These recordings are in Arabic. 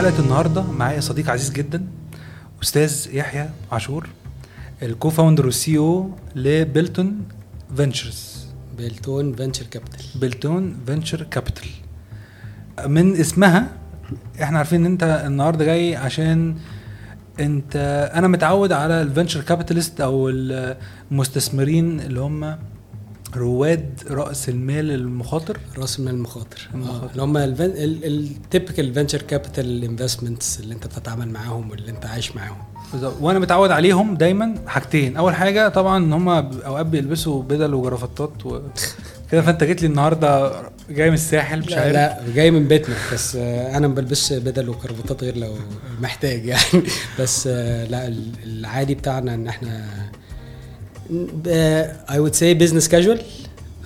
حلقة النهارده معايا صديق عزيز جدا أستاذ يحيى عاشور ال co-founder وال CEO ل Beltone Ventures Beltone Venture Capital Beltone Venture Capital من اسمها إحنا عارفين إن أنت النهارده جاي عشان أنت أنا متعود على ال venture capitalist أو المستثمرين اللي هم رواد رأس المال المخاطر؟ رأس المال المخاطر. آه، اللي هم ال typical venture capital investments اللي انت بتتعامل معاهم واللي انت عايش معاهم. وأنا متعود عليهم دايما حاجتين. أول حاجة طبعا إن هم أوقات بيلبسوا بدل وجرافتات وكده فأنت جيت لي النهارده جاي من الساحل مش لا, عارف. لا جاي من بيتنا. بس آه، أنا ما بلبسش بدل وكرافطات غير لو محتاج يعني. بس آه، لا ال- العادي بتاعنا إن إحنا I would say business casual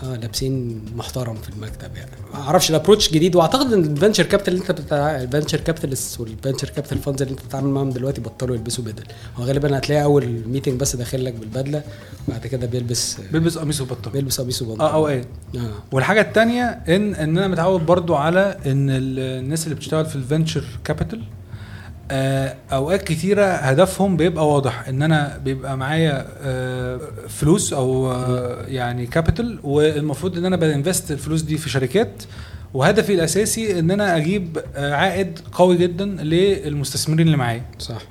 آه لابسين محترم في المكتب يعني. ما أعرفش ال approach جديد. وأعتقد إن ال venture capital اللي أنت بتاع ال venture capitalist وال venture capital funds اللي أنت بتتعامل معاهم دلوقتي بطلوا يلبسوا بدل. هو غالبا هتلاقي أول meeting بس داخل لك بالبدلة وبعد كده بيلبس بيلبس قميص وبطل بيلبس قميص وبنطلون. آه أو إيه؟ آه. والحاجة التانية ان إن أنا متعود برضو على إن ال- الناس اللي بتشتغل في ال venture capital آه، أوقات كتيرة هدفهم بيبقى واضح إن أنا بيبقى معايا آه، فلوس أو آه، يعني capital والمفروض إن أنا ب invest الفلوس دي في شركات. وهدفي الأساسي إن أنا أجيب آه، عائد قوي جدا للمستثمرين اللي معايا. صح.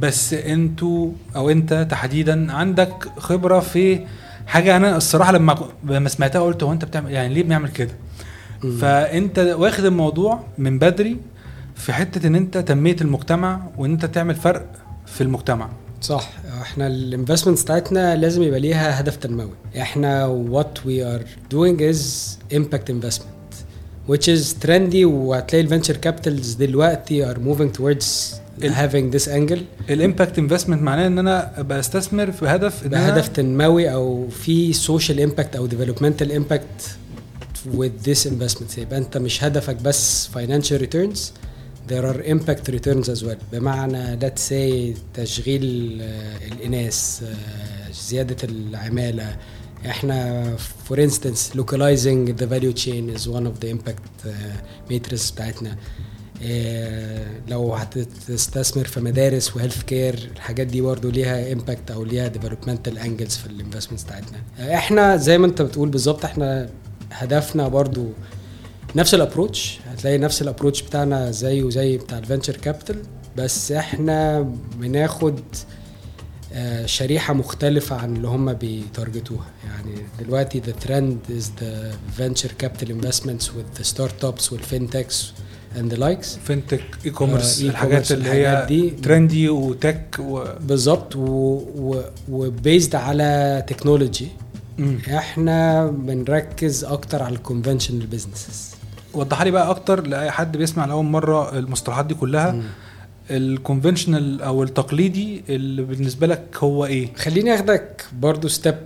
بس أنتوا أو أنت تحديدا عندك خبرة في حاجة أنا الصراحة لما لما سمعتها قلت هو أنت بتعمل يعني ليه بنعمل كده. فأنت واخد الموضوع من بدري في حتة إن أنت تنمية المجتمع وإن أنت تعمل فرق في المجتمع. صح. إحنا ال investments بتاعتنا لازم يبقى ليها هدف تنموي. إحنا what we are doing is impact investment which is trendy وهتلاقي ال venture capitals دلوقتي are moving towards having this angle. الامباكت انفستمنت معناه إن أنا بستثمر في هدف إن بهدف أنا تنموي أو في social impact أو developmental impact with this investment. يبقى أنت مش هدفك بس financial returns there are impact returns as well. بمعنى let's say تشغيل آه، الإناث آه، زيادة العمالة. إحنا for instance localizing the value chain is one of the impact uh, metrics بتاعتنا. آه، لو هتستثمر في مدارس و health care الحاجات دي برضه ليها impact أو ليها developmental angles في ال investments بتاعتنا. آه، إحنا زي ما أنت بتقول بالظبط إحنا هدفنا برضه نفس ال approach هتلاقي نفس ال approach بتاعنا زيه زي بتاع ال venture capital بس إحنا بناخد آه، شريحة مختلفة عن اللي هم بي target وها يعني دلوقتي the trend is the venture capital investments with the startups وال fintechs and the likes fintech e-commerce الحاجات اللي هي دي. trendy و tech و... بالظبط و based على technology. إحنا بنركز أكتر على ال conventional businesses وضحها لي بقى أكتر لأي حد بيسمع لأول مرة المصطلحات دي كلها. ال conventional أو التقليدي اللي بالنسبة لك هو إيه؟ خليني أخدك برضو step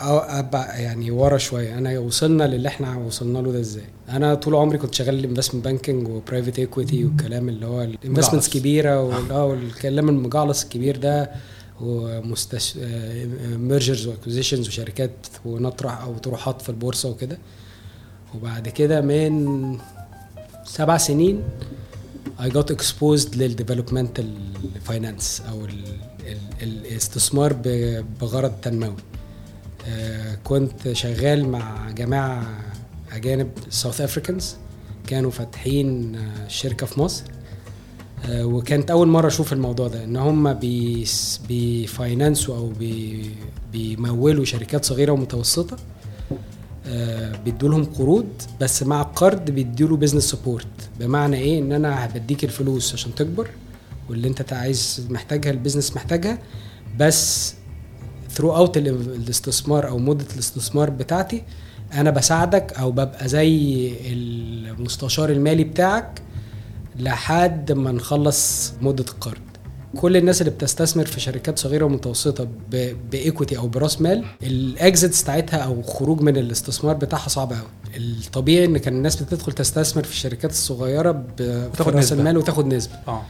أو أرجع يعني ورا شوية. أنا وصلنا للي إحنا وصلنا له ده إزاي؟ أنا طول عمري كنت شغال investment banking و private equity والكلام اللي هو ال investments. كبيرة وال- آه والكلام المجعلص الكبير ده ومستش mergers و acquisitions وشركات ونطرح أو طروحات في البورصة وكده. وبعد كده من سبع سنين I got exposed لل developmental finance أو ال ال الاستثمار بغرض تنموي. آه، كنت شغال مع جماعة أجانب South Africans كانوا فاتحين آه، شركة في مصر. آه، وكانت أول مرة أشوف الموضوع ده إن هم بي finance وا أو بي بيمولوا شركات صغيرة ومتوسطة. بيدوا لهم قروض بس مع القرض بيدوا له business support بمعنى إيه؟ إن أنا بديك الفلوس عشان تكبر واللي أنت عايز محتاجها ال business محتاجها. بس throughout الاستثمار أو مدة الاستثمار بتاعتي أنا بساعدك أو ببقى زي المستشار المالي بتاعك لحد ما نخلص مدة القرض. كل الناس اللي بتستثمر في شركات صغيرة ومتوسطة ب equity أو براس مال ال exits بتاعتها أو خروج من الاستثمار بتاعها صعب قوي الطبيعي إن كان الناس بتدخل تستثمر في الشركات الصغيره وتاخد براس نسبة. المال وتاخد نسبة. آه.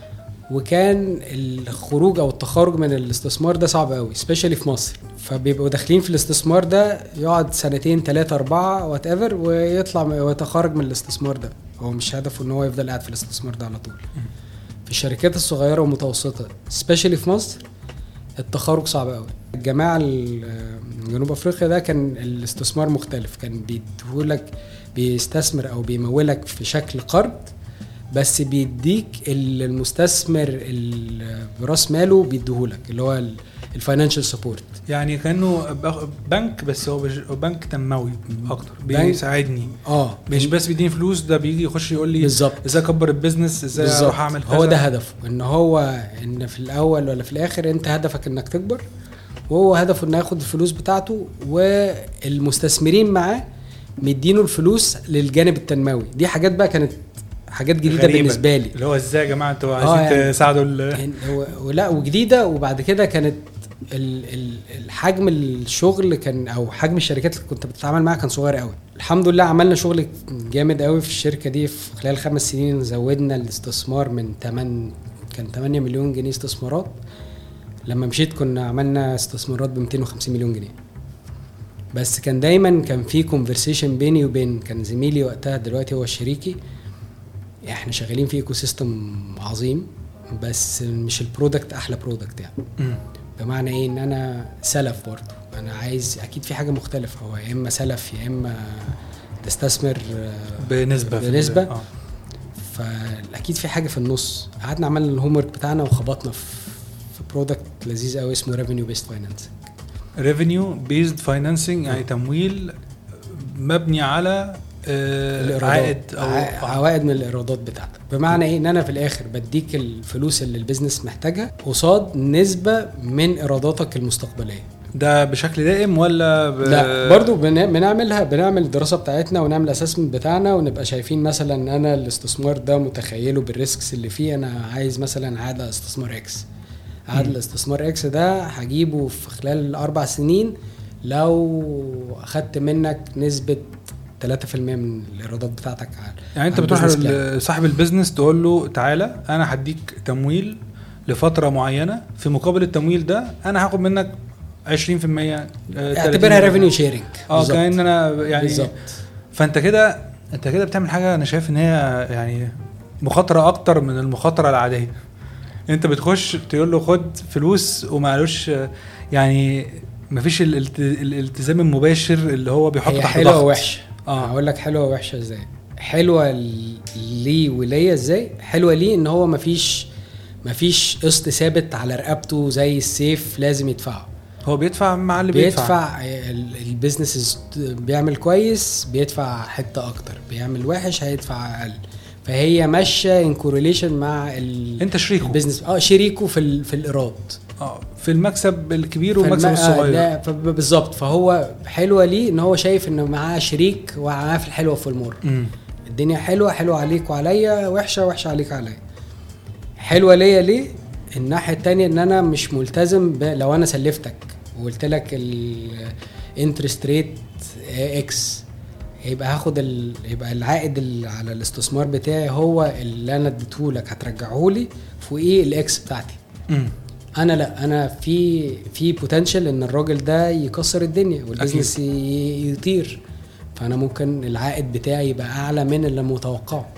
وكان الخروج أو التخرج من الاستثمار ده صعب قوي especially في مصر. فبيبقوا داخلين في الاستثمار ده يقعد سنتين ثلاثة أربعة whatever ويطلع ويتخرج من الاستثمار ده. هو مش هدفه إن هو يفضل قاعد في الاستثمار ده على طول. في الشركات الصغيرة والمتوسطة especially في مصر التخارج صعب قوي الجماعة ال- جنوب أفريقيا ده كان الاستثمار مختلف. كان بيديهولك بيستثمر أو بيمولك في شكل قرض بس بيديك ال- المستثمر ال- براس ماله بيديهولك اللي هو ال financial support. يعني كأنه بنك بس هو بنك تنموي أكتر. بيساعدني. آه. مش بس بيديني فلوس ده بيجي يخش يقول لي بالظبط. إزاي أكبر ال business إزاي أروح أعمل كذا هو ده هدفه إن هو إن في الأول ولا في الآخر أنت هدفك إنك تكبر وهو هدفه إنه ياخد الفلوس بتاعته والمستثمرين معاه مدينه الفلوس للجانب التنموي. دي حاجات بقى كانت حاجات جديدة غريبة. بالنسبة لي. اللي هو إزاي يا جماعة أنتوا آه عايزين يعني- تساعدوا يعني ولا وجديدة وبعد كده كانت ال- ال- الحجم الشغل كان أو حجم الشركات اللي كنت بتتعامل معاها كان صغير قوي الحمد لله عملنا شغل جامد قوي في الشركة دي. في خلال خمس سنين زودنا الاستثمار من 8 كان 8 مليون جنيه استثمارات. لما مشيت كنا عملنا استثمارات ب 250 مليون جنيه. بس كان دايما كان في conversation بيني وبين كان زميلي وقتها دلوقتي هو شريكي. إحنا شغالين في ecosystem عظيم بس مش ال product أحلى product يعني. بمعنى إيه إن أنا سلف برضه أنا عايز أكيد في حاجة مختلفة هو يا إما سلف يا إما تستثمر آه، بنسبة بنسبة. آه. فأكيد في حاجة في النص قعدنا عملنا ال homework بتاعنا وخبطنا في في product لذيذ قوي اسمه revenue based finance revenue based financing يعني تمويل مبني على عائد أو عوائد من الإيرادات بتاعتك. بمعنى إيه؟ إن أنا في الآخر بديك الفلوس اللي ال business محتاجها قصاد نسبة من إيراداتك المستقبلية. ده بشكل دائم ولا ب... لا برضو بن- بنعملها بنعمل الدراسة بتاعتنا ونعمل ال assessment بتاعنا ونبقى شايفين مثلا أنا الاستثمار ده متخيله بال risks اللي فيه. أنا عايز مثلا على استثمار X عائد مم. الاستثمار X ده هجيبه في خلال أربع سنين لو أخدت منك نسبة 3% من الإيرادات بتاعتك على يعني أنت بتروح لصاحب ال business تقول له تعالى أنا هديك تمويل لفترة معينة في مقابل التمويل ده أنا هاخد منك 20% آه، اعتبرها 30%. revenue sharing آه كأن أنا يعني بالظبط. فأنت كده أنت كده بتعمل حاجة أنا شايف إن هي يعني مخاطرة أكتر من المخاطرة العادية. أنت بتخش تقول له خد فلوس ومعلوش يعني مفيش الالت- الالتزام المباشر اللي هو بيحط هي تحت حلوة ضغط. ووحشة. آه هقول لك حلوة ووحشة إزاي. حلوة ليه وليا إزاي؟ حلوة ليه إن هو مفيش مفيش قسط ثابت على رقبته زي السيف لازم يدفعه. هو بيدفع مع اللي بيدفع, بيدفع ال- البيزنس بيعمل كويس بيدفع حتة أكتر. بيعمل وحش هيدفع أقل. فهي ماشية in correlation مع ال- أنت شريكه. ال business. آه شريكه في ال- في الإيراد. آه. في المكسب الكبير والمكسب آه، الصغير. لا، بالظبط. فهو حلوة ليه؟ إن هو شايف انه معاه شريك ومعاه في الحلوة في المر الدنيا حلوة حلوة عليك وعليا وحشة وحشة عليك وعليا. حلوة ليا ليه؟ الناحية التانية إن أنا مش ملتزم ب... لو أنا سلفتك وقلت لك ال interest rate X يبقى هاخد ال... يبقى العائد ال... على الاستثمار بتاعي هو اللي أنا اديته لك هترجعه لي فوقيه ال X بتاعتي أنا لا أنا في في potential إن الراجل ده يكسر الدنيا وال business يطير. فأنا ممكن العائد بتاعي يبقى أعلى من اللي متوقعه.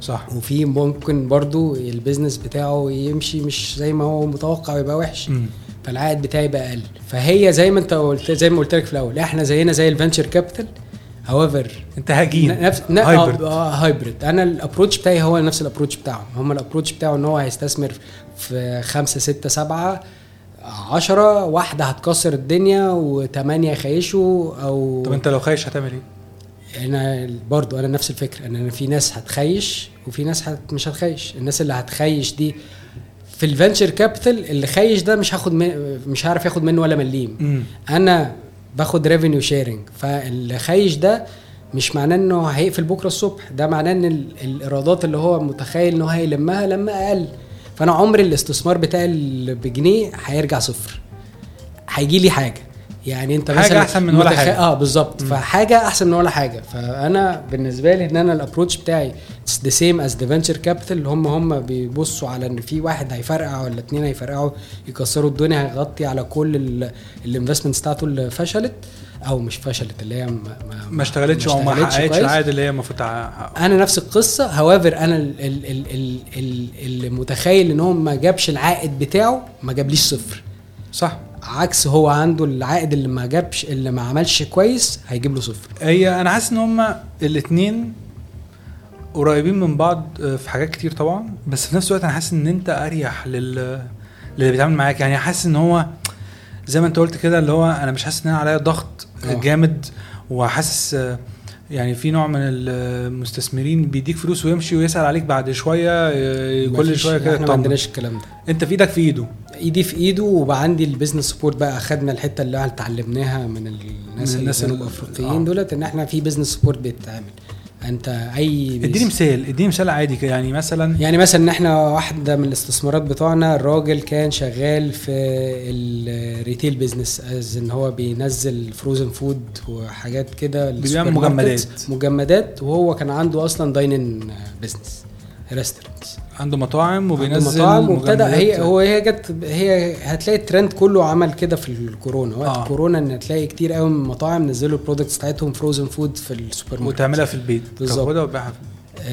صح. وفي ممكن برضو ال business بتاعه يمشي مش زي ما هو متوقع ويبقى وحش. امم فالعائد بتاعي يبقى أقل. فهي زي ما أنت قلت زي ما قلت لك في الأول إحنا زينا زي ال venture capital however انت هجين نفس hybrid. آه hybrid أنا ال approach بتاعي هو نفس ال approach بتاعهم هم ال approach بتاعه إن هو هيستثمر في خمسة ستة سبعة عشرة واحدة هتكسر الدنيا وثمانية يخيشوا أو طب أنت لو خايش هتعمل إيه؟ أنا برضو أنا نفس الفكرة. إن أنا في ناس هتخيش وفي ناس هت مش هتخيش. الناس اللي هتخيش دي في ال venture capital اللي خيش ده مش هاخد من مش هعرف ياخد منه ولا مليم. أنا باخد revenue sharing فاللي خايش ده مش معناه إنه هيقفل بكرة الصبح ده معناه إن ال- الإيرادات اللي هو متخيل انه هيلمها لما أقل. فأنا عمري الاستثمار بتاعي اللي بجنيه هيرجع صفر. هيجي لي حاجة. يعني انت حاجة مثلا أحسن من ولا متخ- حاجة. آه بالظبط. فحاجة أحسن من ولا حاجة فأنا بالنسبة لي إن أنا ال approach بتاعي the same as the venture capital هم هم بيبصوا على إن في واحد هيفرقع ولا اتنين هيفرقعوا يكسروا الدنيا هيغطي على كل ال investments بتاعته اللي فشلت أو مش فشلت اللي هي ما, ما اشتغلتش أو ما حققتش. العائد اللي هي المفروض أنا نفس القصة however أنا ال- ال- ال- ال- ال- اللي متخيل إن هو ما جابش العائد بتاعه ما جابليش صفر صح عكس هو عنده العائد اللي ما جابش اللي ما عملش كويس هيجيب له صفر. هي أنا حاسس إن هما الاثنين قريبين من بعض آه، في حاجات كتير طبعا. بس في نفس الوقت أنا حاسس إن أنت أريح لل اللي بيتعامل معاك. يعني حاسس إن هو زي ما أنت قلت كده اللي هو أنا مش حاسس إن أنا عليا ضغط آه. جامد. وحاسس آه، يعني في نوع من المستثمرين بيديك فلوس ويمشي ويسأل عليك بعد شوية آه، كل شوية كده إحنا ما. عندناش الكلام ده. أنت في إيدك في إيده. ايدي في ايده وبقى عندي ال business support بقى اخدنا الحتة اللي إحنا اتعلمناها من الناس من الناس الجنوب ال- افريقيين آه. دولت إن إحنا في business support بيتعمل أنت أي اديني مثال اديني مثال عادي يعني مثلا يعني مثلا إن إحنا واحدة من الاستثمارات بتوعنا الراجل كان شغال في ال retail business as إن هو بينزل frozen food وحاجات كده بيعمل مجمدات. مجمدات وهو كان عنده أصلا dining business restaurants عنده مطاعم وبينزل مطاعم وابتدى هي. هو هي جت هي هتلاقي الترند كله عمل كده في الكورونا وقت آه. آه. كورونا إن هتلاقي كتير قوي من المطاعم نزلوا ال products بتاعتهم frozen food في السوبر ماركت وتعملها في البيت بالظبط. في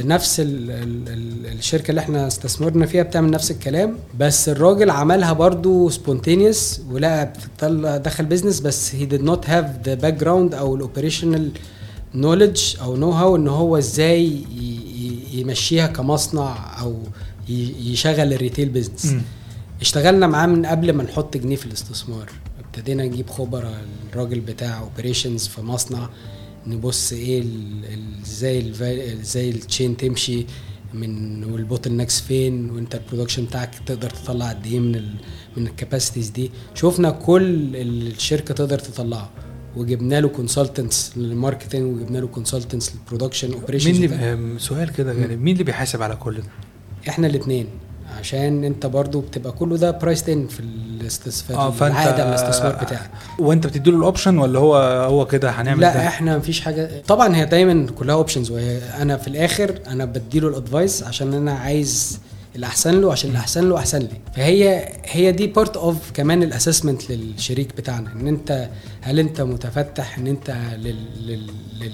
نفس ال ال ال الشركة اللي إحنا استثمرنا فيها بتعمل نفس الكلام بس الراجل عملها برضو spontaneous ولقى دخل business بس هي did not have the background أو ال operational knowledge أو know-how إن هو إزاي يمشيها كمصنع أو يشغل ال retail business. اشتغلنا معاه من قبل ما نحط جنيه في الاستثمار. ابتدينا نجيب خبراء الراجل بتاع operations في مصنع نبص إيه إزاي إزاي ال chain تمشي من وال bottlenecks فين وأنت ال production بتاعك تقدر تطلع قد إيه من ال من ال capacities دي. شفنا كل الشركة تقدر تطلعه. وجبنا له consultants لل marketing وجبنا له consultants لل production مين operations اللي آم، سؤال كده يعني مين اللي بيحاسب على كل ده؟ إحنا الاثنين عشان أنت برضو بتبقى كله ده priced in في الاستثمار آه فأنت العائد على الاستثمار بتاعك. وأنت بتدي له ال option ولا هو هو كده هنعمل لا ده؟ إحنا مفيش حاجة. طبعا هي دايما كلها options وهي أنا في الآخر أنا بديله ال advice عشان أنا عايز الاحسن له عشان الاحسن له أحسن لي. فهي هي دي part of كمان ال assessment للشريك بتاعنا إن أنت هل أنت متفتح إن أنت لل لل لل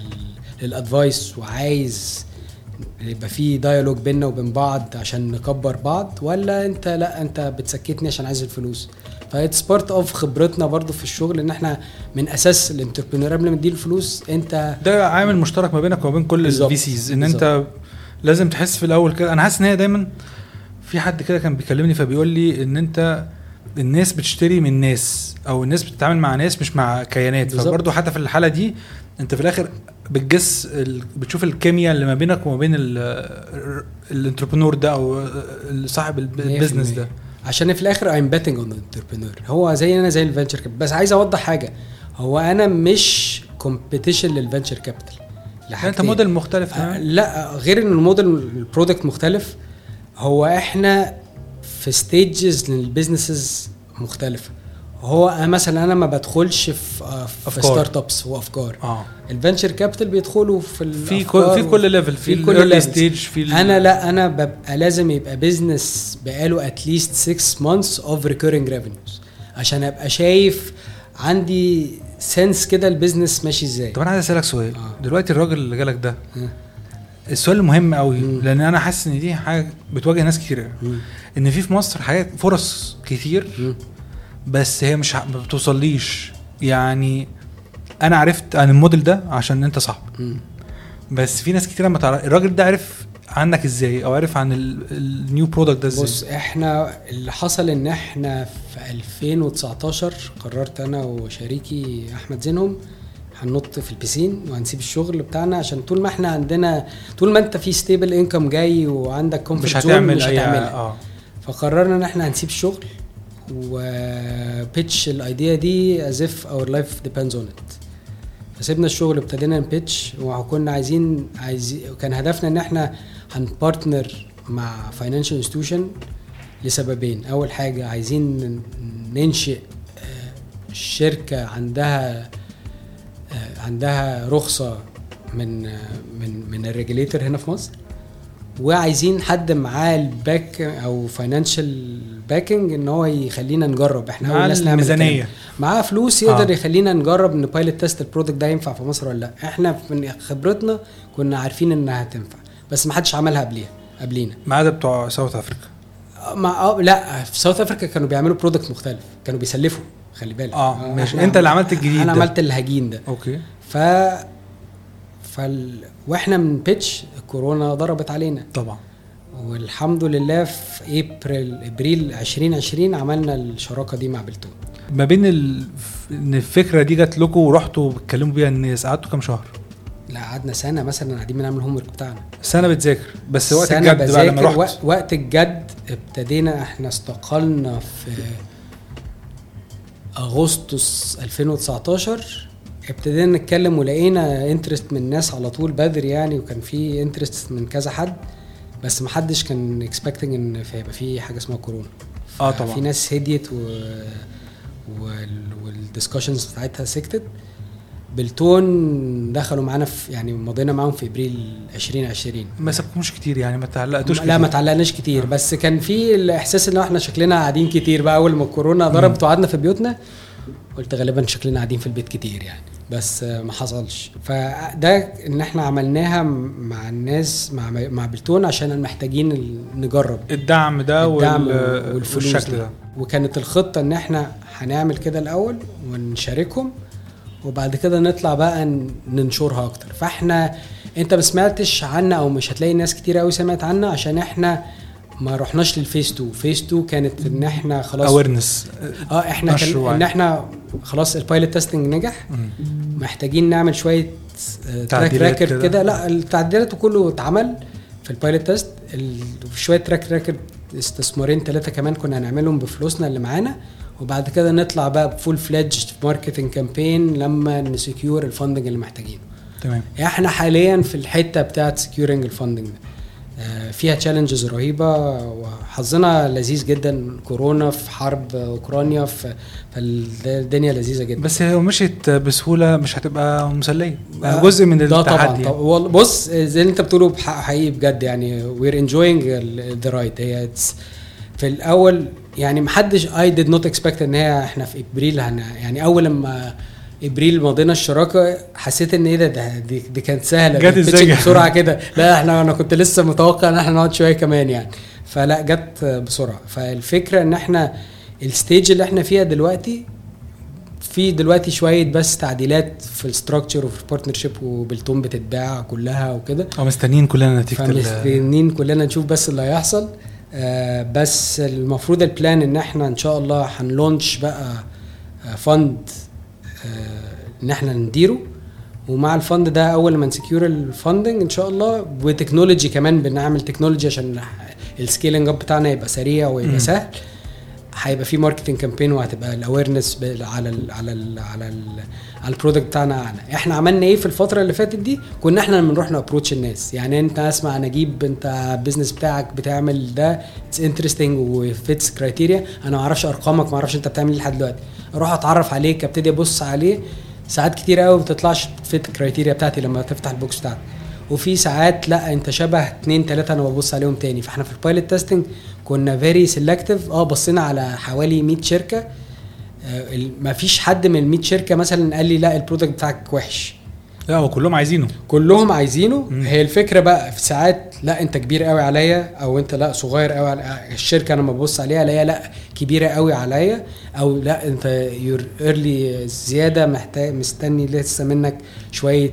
لل advice وعايز يبقى في dialogue بيننا وبين بعض عشان نكبر بعض ولا أنت لأ أنت بتسكتني عشان عايز الفلوس. ف it's part of خبرتنا برضو في الشغل إن إحنا من أساس ال entrepreneur قبل ما تديله الفلوس أنت ده عامل مشترك ما بينك وما بين كل. ال VCs إن أنت لازم تحس في الأول كده. أنا حاسس إن هي دايما في حد كده كان بيكلمني فبيقول لي إن أنت الناس بتشتري من ناس أو الناس بتتعامل مع ناس مش مع كيانات. فبرضه حتى في الحالة دي أنت في الآخر بتجس ال... بتشوف الكيمياء اللي ما بينك وما بين ال entrepreneur ده أو صاحب الب- ال business ده. عشان في الآخر betting on the entrepreneur. هو زي أنا زي ال venture capital بس عايز أوضح حاجة. هو أنا مش competition لل venture capital أنت موديل مختلف آه لا غير إن ال model ال product مختلف. هو إحنا في stages لل businesses مختلفة هو مثلا أنا ما بدخلش في آه، في. startups وافكار آه ال venture capital بيدخلوا في في كل في كل level في, في كل. stage في أنا لا أنا ببقى لازم يبقى business بقاله at least 6 months of recurring revenues عشان أبقى شايف عندي sense كده ال business ماشي إزاي طب أنا عايز أسألك سؤال آه. دلوقتي الراجل اللي جالك ده آه. السؤال المهم قوي. لأن أنا حاسس إن دي حاجة بتواجه ناس كتير. إن في في مصر حاجات فرص كتير مم. بس هي مش ما بتوصليش يعني أنا عرفت عن الموديل ده عشان أنت صاحبي مم. بس في ناس كتير ما تعرف الراجل ده عرف عنك إزاي أو عرف عن ال new product ده إزاي بص إحنا اللي حصل إن إحنا في 2019 قررت أنا وشريكي أحمد زينهم هننط في البسين وهنسيب الشغل بتاعنا عشان طول ما إحنا عندنا طول ما انت في stable income جاي وعندك مش comfort zone هتعمل مش هتعملها. آه. فقررنا إن إحنا هنسيب الشغل و pitch ال idea دي as if our life depends on it. فسيبنا الشغل ابتدينا ن pitch وكنا عايزين عايزين كان هدفنا إن إحنا هن partner مع financial institution لسببين. أول حاجة عايزين ننشئ آه، شركة عندها آه، عندها رخصة من آه، من من ال regulator هنا في مصر. وعايزين حد معاه ال back أو financial backing إن هو يخلينا نجرب. إحنا مع اول ناس نعمل كده. الميزانية. معاه فلوس يقدر آه. آه. يخلينا نجرب إن pilot test ال product ده ينفع في مصر ولا لأ. إحنا من خبرتنا كنا عارفين إنها هتنفع. بس ما حدش عملها قبليها قبلينا. ما عدا بتوع South Africa ما آه لأ في ساوث افريكا كانوا بيعملوا product مختلف. كانوا بيسلفوا. خلي بالك. آه، ماشي. أنت اللي عملت الجديد أنا ده. عملت الهجين ده. okay. ف فال... وإحنا بن pitch الكورونا ضربت علينا. طبعا. والحمد لله في ابريل ابريل 2020 عملنا الشراكة دي مع بلتون. ما بين ال... إن الفكرة دي جات لكم ورحتوا بتكلموا بيها الناس قعدتوا كام شهر؟ لا قعدنا سنة مثلا قاعدين بنعمل ال homework بتاعنا. سنة بتذاكر. بس وقت سنة الجد بقى لما رحت. وق- وقت الجد ابتدينا إحنا استقلنا في أغسطس 2019 ابتدينا نتكلم ولقينا interest من ناس على طول بدري يعني وكان في interest من كذا حد بس ما حدش كان expecting إن في- هيبقى في حاجة اسمها كورونا. آه طبعا. في ناس هديت و وال discussions بتاعتها سكتت بلتون دخلوا معانا في يعني مضينا معاهم في إبريل 2020 ما سابكمش كتير يعني ما تعلقتوش لا ما. تعلقناش كتير بس كان في الإحساس إن إحنا شكلنا قاعدين كتير بقى أول ما الكورونا ضربت وقعدنا في بيوتنا قلت غالبا شكلنا قاعدين في البيت كتير يعني بس آه، ما حصلش. فده إن إحنا عملناها مع الناس مع مع بلتون عشان محتاجين نجرب الدعم ده الدعم وال... والفلوس والشكل ده. ده. وكانت الخطة إن إحنا هنعمل كده الأول ونشاركهم وبعد كده نطلع بقى ننشرها أكتر. فإحنا أنت ما سمعتش عنا أو مش هتلاقي ناس كتير قوي سمعت عنا عشان إحنا ما رحناش لل phase 2 phase 2 كانت إن إحنا خلاص awareness آه إحنا كان. إن إحنا خلاص ال pilot testing نجح. محتاجين نعمل شوية track تعديلات record كده. لا التعديلات كله اتعمل في ال pilot test شوية track record استثمارين ثلاثة كمان كنا هنعملهم بفلوسنا اللي معانا. وبعد كده نطلع بقى ب full-fledged marketing campaign لما ن secure ال funding اللي محتاجينه. تمام. إحنا حاليا في الحتة بتاعت securing ال funding ده. آه، فيها challenges رهيبة وحظنا لذيذ جدا كورونا في حرب أوكرانيا فالدنيا لذيذة جدا. بس هي لو مشيت بسهولة مش هتبقى مسلية. آه، جزء من ده طبعا. التحدي. طبعا والله بص زي اللي انت بتقوله حقيقي بجد يعني we're ongoing ذا رايد هي في الأول يعني محدش اي ديد نوت اكسبكت إن هي إحنا في إبريل هن يعني أول لما إبريل مضينا الشراكة حسيت إن إيه ده, ده دي, دي كانت سهلة جت إزاي؟ بسرعة كده. لا إحنا أنا كنت لسه متوقع إن إحنا نقعد شوية كمان يعني. فلا جت بسرعة. فالفكرة إن إحنا الستيج اللي إحنا فيها دلوقتي في دلوقتي شوية بس تعديلات في الستراكشر وفي البارتنرشيب وبالتون بتتباع كلها وكده. أو مستنيين كلنا نتيجة فمستنيين كلنا نشوف بس اللي هيحصل. آه بس المفروض ال plan إن إحنا إن شاء الله هن launch بقى آه fund آه إن إحنا نديره ومع ال fund ده أول ما ن secure ال funding إن شاء الله و technology كمان بنعمل technology عشان ال scaling up بتاعنا يبقى سريع. ويبقى سهل هيبقى في marketing campaign وهتبقى ال awareness على ال على ال على ال على ال product بتاعنا. اعلى إحنا عملنا إيه في الفترة اللي فاتت دي؟ كنا إحنا لما نروح ن approach الناس. يعني انت اسمع نجيب انت ال business بتاعك بتعمل ده it's interesting و fits criteria أنا ما أعرفش ارقامك ما أعرفش انت بتعمل إيه لحد دلوقتي. أروح اتعرف عليك ابتدي ابص عليه. ساعات كتير قوي ما بتطلعش fit ال criteria بتاعتي لما تفتح ال books بتاعتك. وفي ساعات لا انت شبه اتنين تلاتة أنا ببص عليهم تاني. فاحنا في ال pilot testing كنا very selective آه بصينا على حوالي 100 شركة. ما فيش حد من ال 100 شركة مثلا قال لي لا ال product بتاعك وحش. لا هو كلهم عايزينه. كلهم عايزينه. مم. هي الفكرة بقى في ساعات لا انت كبير قوي عليا أو انت لا صغير قوي على الشركة أنا لما ببص عليها الاقيها لا كبيرة قوي عليا. أو لا انت you're early زيادة محتاج مستني لسه منك شوية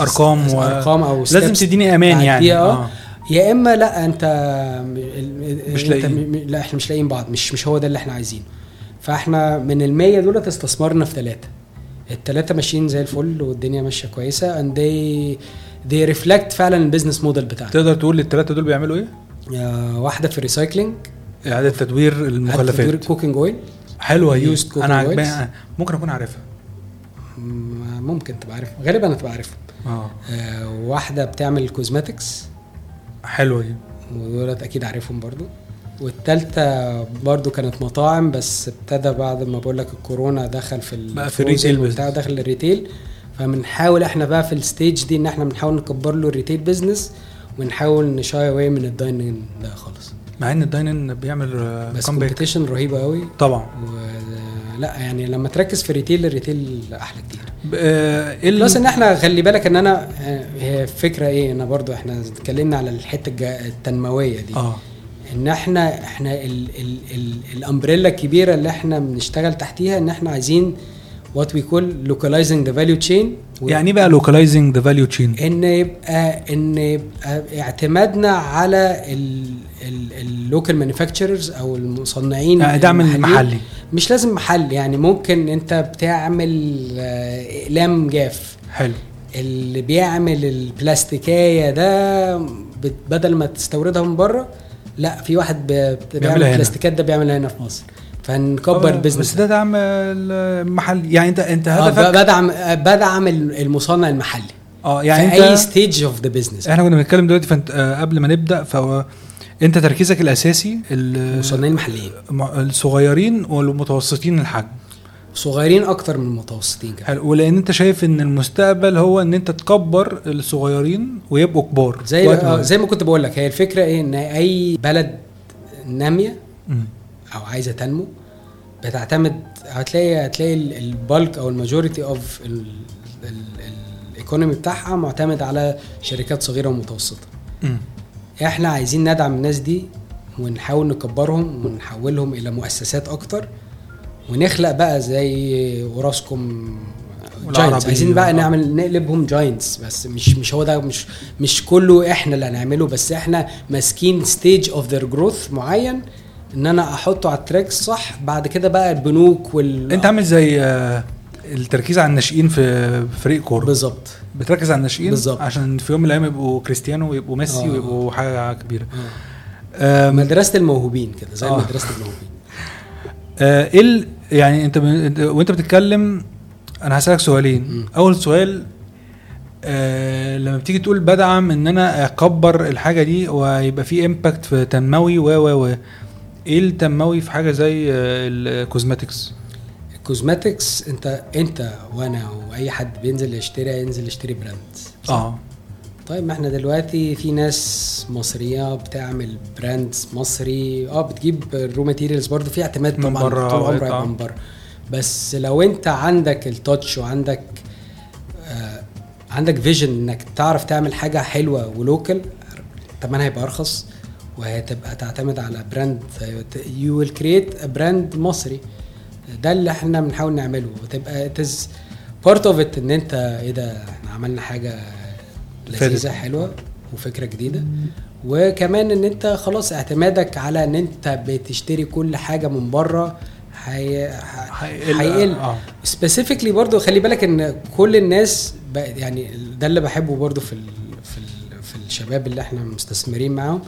أرقام و... ارقام أو لازم تديني أمان يعني. آه. يا إما لأ أنت ال- مش أنت لاقيين. لأ إحنا مش لاقيين بعض مش مش هو ده اللي إحنا عايزينه. فإحنا من المية دولت استثمرنا في ثلاثة الثلاثة ماشيين زي الفل والدنيا كويسة and they they reflect فعلا ال business model بتاعنا تقدر تقول الثلاثه دول بيعملوا إيه؟ واحدة في ال recycling إعادة تدوير المخلفات. cooking oil حلوة دي. أنا ممكن أكون عارفها. ممكن تبقى عارف غالبا هتبقى عارفها. آه. آه، واحدة بتعمل cosmetics حلوة دي. ودولت أكيد عارفهم برضو. والتالتة برضو كانت مطاعم بس ابتدى بعد ما بقول لك الكورونا دخل في بقى في ال retail business. دخل ال retail فبنحاول إحنا بقى في ال stage دي إن إحنا بنحاول نكبر له ال retail business ونحاول ن shy away من ال dining ده خالص. مع إن ال dining بيعمل بس comeback competition رهيبة قوي طبعا. لا يعني لما تركز في ال retail ال retail أحلى كتير. آه، إيه plus إن إحنا خلي بالك إن أنا آه، هي فكرة إيه؟ أنا برضو إحنا اتكلمنا على الحتة التنموية دي. آه. إن إحنا إحنا ال ال ال ال umbrella الكبيرة اللي إحنا بنشتغل تحتيها إن إحنا عايزين what we call localizing the value chain يعني إيه بقى localizing the value chain إن يبقى إن يبقى اعتمادنا على ال local manufacturers أو المصنعين دعم المحليين. المحلي. مش لازم محل يعني ممكن أنت بتعمل آه، اقلام جاف. حلو. اللي بيعمل البلاستيكايه ده بدل ما تستوردها من بره لا في واحد بيعمل. البلاستيكات ده بيعملها هنا في مصر. فنكبر آه، ال business بس ده دعم المحل. يعني انت انت آه، هدفك بدعم آه، بدعم المصنع المحلي. آه يعني في أي stage of the business إحنا كنا بنتكلم دلوقتي فانت آه، قبل ما نبدأ فهو انت تركيزك الأساسي ال- المصنعين المحليين. الصغيرين والمتوسطين الحجم. صغيرين أكتر من المتوسطين كمان. ولأن انت شايف إن المستقبل هو إن انت تكبر الصغيرين ويبقوا كبار زي آه، زي ما كنت بقول لك هي الفكرة إيه؟ إن أي بلد نامية. أو عايزة تنمو بتعتمد هتلاقي هتلاقي ال bulk أو ال majority of ال economy بتاعها معتمد على شركات صغيرة ومتوسطة. إحنا عايزين ندعم الناس دي ونحاول نكبرهم ونحولهم إلى مؤسسات أكتر ونخلق بقى زي والعربي. giants عايزين بقى نعمل نقلبهم giants بس مش مش هو ده مش مش كله إحنا اللي هنعمله بس إحنا ماسكين stage of their growth معين إن أنا أحطه على ال track صح بعد كده بقى البنوك وال أنت عامل زي آه، التركيز على الناشئين في فريق كورة بالظبط بتركز على الناشئين بالظبط. عشان في يوم من الأيام يبقوا كريستيانو ويبقوا ميسي آه. ويبقوا حاجة كبيرة آه. مدرسة الموهوبين كده زي آه. مدرسة الموهوبين آه، إيه ال- يعني أنت ب- وأنت بتتكلم أنا هسألك سؤالين مم. أول سؤال آه لما بتيجي تقول بدعم إن أنا أكبر الحاجة دي ويبقى في impact في تنموي و و و إيه التنموي في حاجة زي آه، ال cosmetics ال cosmetics انت انت وأنا why حد بينزل يشتري ينزل يشتري brand؟ آه. طيب ما إحنا دلوقتي في ناس مصرية بتعمل brand مصري. آه بتجيب ال raw materials برضه في اعتماد من طبعا بره طول عمرك آه. من بره بس لو انت عندك ال touch وعندك آه عندك vision انك تعرف تعمل حاجة حلوة و local ثمنها هيبقى أرخص. وهتبقى تعتمد على brand you will create brand مصري. ده اللي إحنا بنحاول نعمله. وتبقى is part of it ان انت إيه ده إحنا عملنا حاجة لذيذة. حلوة وفكرة جديدة. وكمان ان انت خلاص اعتمادك على ان انت بتشتري كل حاجة من بره هيقل. سبيسيفيكلي برضو خلي بالك ان كل الناس يعني ده اللي بحبه برضو في ال في ال في الشباب اللي إحنا مستثمرين معاهم.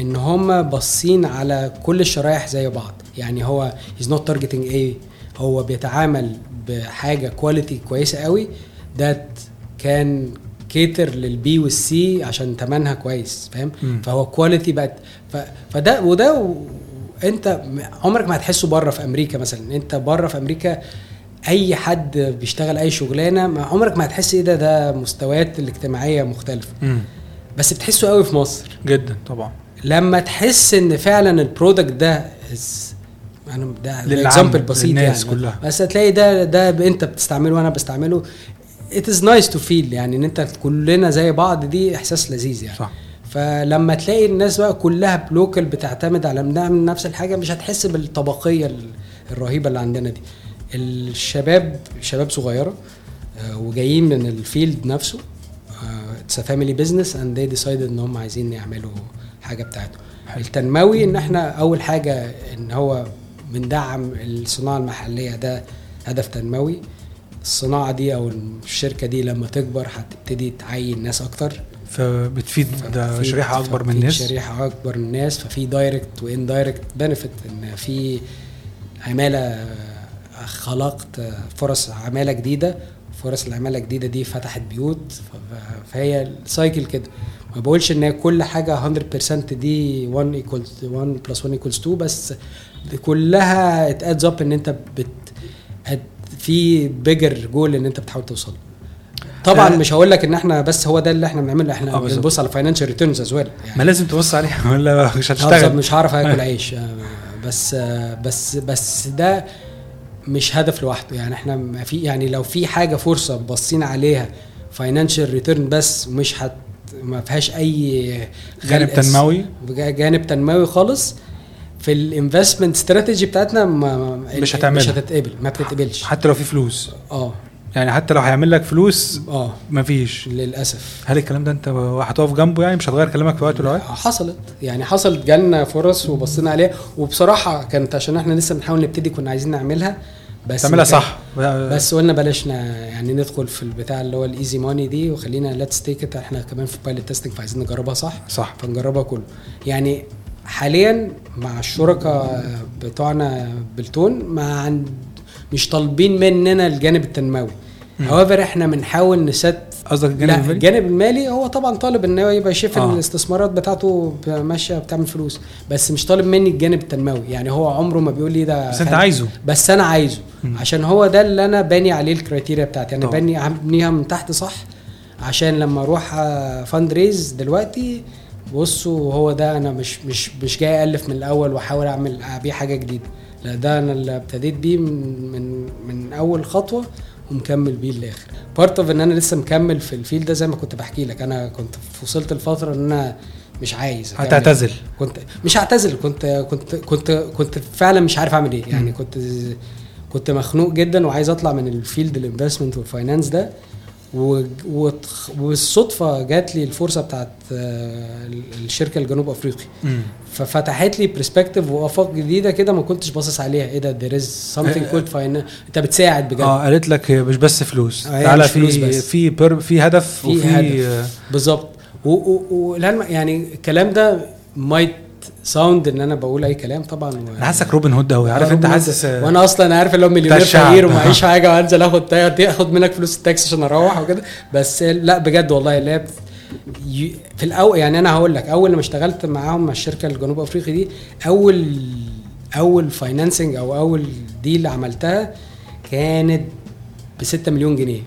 إن هم باصين على كل الشرايح زي بعض. يعني هو he's not targeting إيه هو بيتعامل بحاجة quality كويسة قوي ده كان cater لل B وال C عشان تمنها كويس فاهم. فهو quality بقت ف... فده وده و... انت عمرك ما هتحسه بره في أمريكا مثلا. انت بره في أمريكا أي حد بيشتغل أي شغلانة ما عمرك ما هتحس إيه ده ده مستويات الاجتماعية مختلفة. مم. بس بتحسه قوي في مصر. جدا طبعا. لما تحس إن فعلا ال product ده أنا ده example بسيط يعني. كلها. بس هتلاقي ده ده أنت بتستعمله وأنا بستعمله. It is nice to feel يعني إن أنت كلنا زي بعض دي إحساس لذيذ يعني. صح. فلما تلاقي الناس بقى كلها ب local بتعتمد على بنعمل نفس الحاجة مش هتحس بالطبقية ال- الرهيبة اللي عندنا دي. الشباب شباب صغيرة آه، وجايين من ال field نفسه it's family business and they decided إن هم عايزين يعملوا حاجة بتاعتهم التنموي إن إحنا أول حاجة إن هو بندعم الصناعة المحلية ده هدف تنموي. الصناعة دي أو الشركة دي لما تكبر هتبتدي تعين ناس أكتر. فبتفيد ففي- شريحة أكبر من الناس؟ شريحة أكبر من الناس. ففي direct و indirect benefit إن في عمالة خلقت فرص عمالة جديدة. فرص العمالة الجديدة دي فتحت بيوت. فهي ال cycle كده. ما بقولش إن كل حاجة 100% دي 1 equals 1 plus 1 equals 2 بس كلها it adds up إن أنت بت في bigger goal إن أنت بتحاول توصل. طبعا آه. مش هقول لك إن إحنا بس هو ده اللي إحنا بنعمله إحنا آه،. بنبص على financial returns as well ما لازم تبص عليها. ولا مش هفضل هتشتغل. مش هعرف آكل عيش. آه، بس آه، بس بس ده مش هدف لوحده يعني. إحنا ما في يعني لو في حاجة فرصة باصين عليها financial return بس ومش هت ما فيهاش أي جانب تنموي؟ جانب تنموي خالص. في ال investment strategy بتاعتنا ما مش هتعملها. مش هتتقبل ما بتتقبلش. حتى لو في فلوس. آه. يعني حتى لو هيعمل لك فلوس آه. مفيش للأسف. هل الكلام ده انت هتقف جنبه يعني مش هتغير كلامك في وقت الاوقات حصلت. يعني حصلت جالنا فرص وبصينا عليها. وبصراحة كانت عشان إحنا لسه بنحاول نبتدي كنا عايزين نعملها. بس تعملها صح. بس قلنا بلاش ن- يعني ندخل في البتاع اللي هو ال easy money دي وخلينا let's take إحنا كمان في pilot testing فعايزين نجربها صح؟ صح. فنجربها كله. يعني حاليا مع الشركاء بتوعنا بالتون ما عند مش طالبين مننا الجانب التنموي. مم. however إحنا بنحاول نست قصدك الجانب المالي الجانب المالي هو طبعا طالب إن هو يبقى شايف آه. الاستثمارات بتاعته ماشية بتعمل فلوس. بس مش طالب مني الجانب التنموي. يعني هو عمره ما بيقول لي ده بس أنت عايزه. بس أنا عايزه. عشان هو ده اللي أنا باني عليه ال criteria بتاعتي. أنا. باني ابنيها من تحت صح عشان لما أروح fundraise دلوقتي بصوا هو ده أنا مش مش مش جاي الف من الأول وأحاول اعمل أبيع حاجة جديدة. لا ده أنا اللي ابتديت بيه من من من أول خطوة ومكمل بيه للآخر. part of إن أنا لسه مكمل في ال field ده زي ما كنت بحكي لك. أنا كنت وصلت لفتره إن أنا مش عايز. هتعتزل. كنت مش هعتزل كنت كنت كنت كنت فعلا مش عارف أعمل إيه. يعني. كنت كنت مخنوق جدا وعايز أطلع من ال field ال investment وال finance ده. و- وتخ- والصدفة جات لي الفرصة بتاعت آه، الشركة الجنوب أفريقي. ففتحت لي perspective وافاق جديدة كده ما كنتش باصص عليها. إيه ده؟ something آه، called finance. أنت بتساعد بجد. آه قالت لك مش بس فلوس. آه، تعالى مش فلوس في بس. في بر في هدف في وفي هدف. بالظبط. و- والعلم يعني الكلام ده might sound إن أنا بقول أي كلام طبعا أنا حاسك روبن هود قوي عارف آه، أنت حاسس. وأنا أصلا عارف اللي هو مليونير. فقير ومعيش حاجة وانزل أخد تا- أخد منك فلوس التاكسي عشان أروح وكده بس لا بجد والله ي- في الأول يعني أنا هقول لك أول لما اشتغلت معاهم مع الشركة الجنوب أفريقي دي أول أول financing أو أول deal عملتها كانت ب 6 مليون جنيه.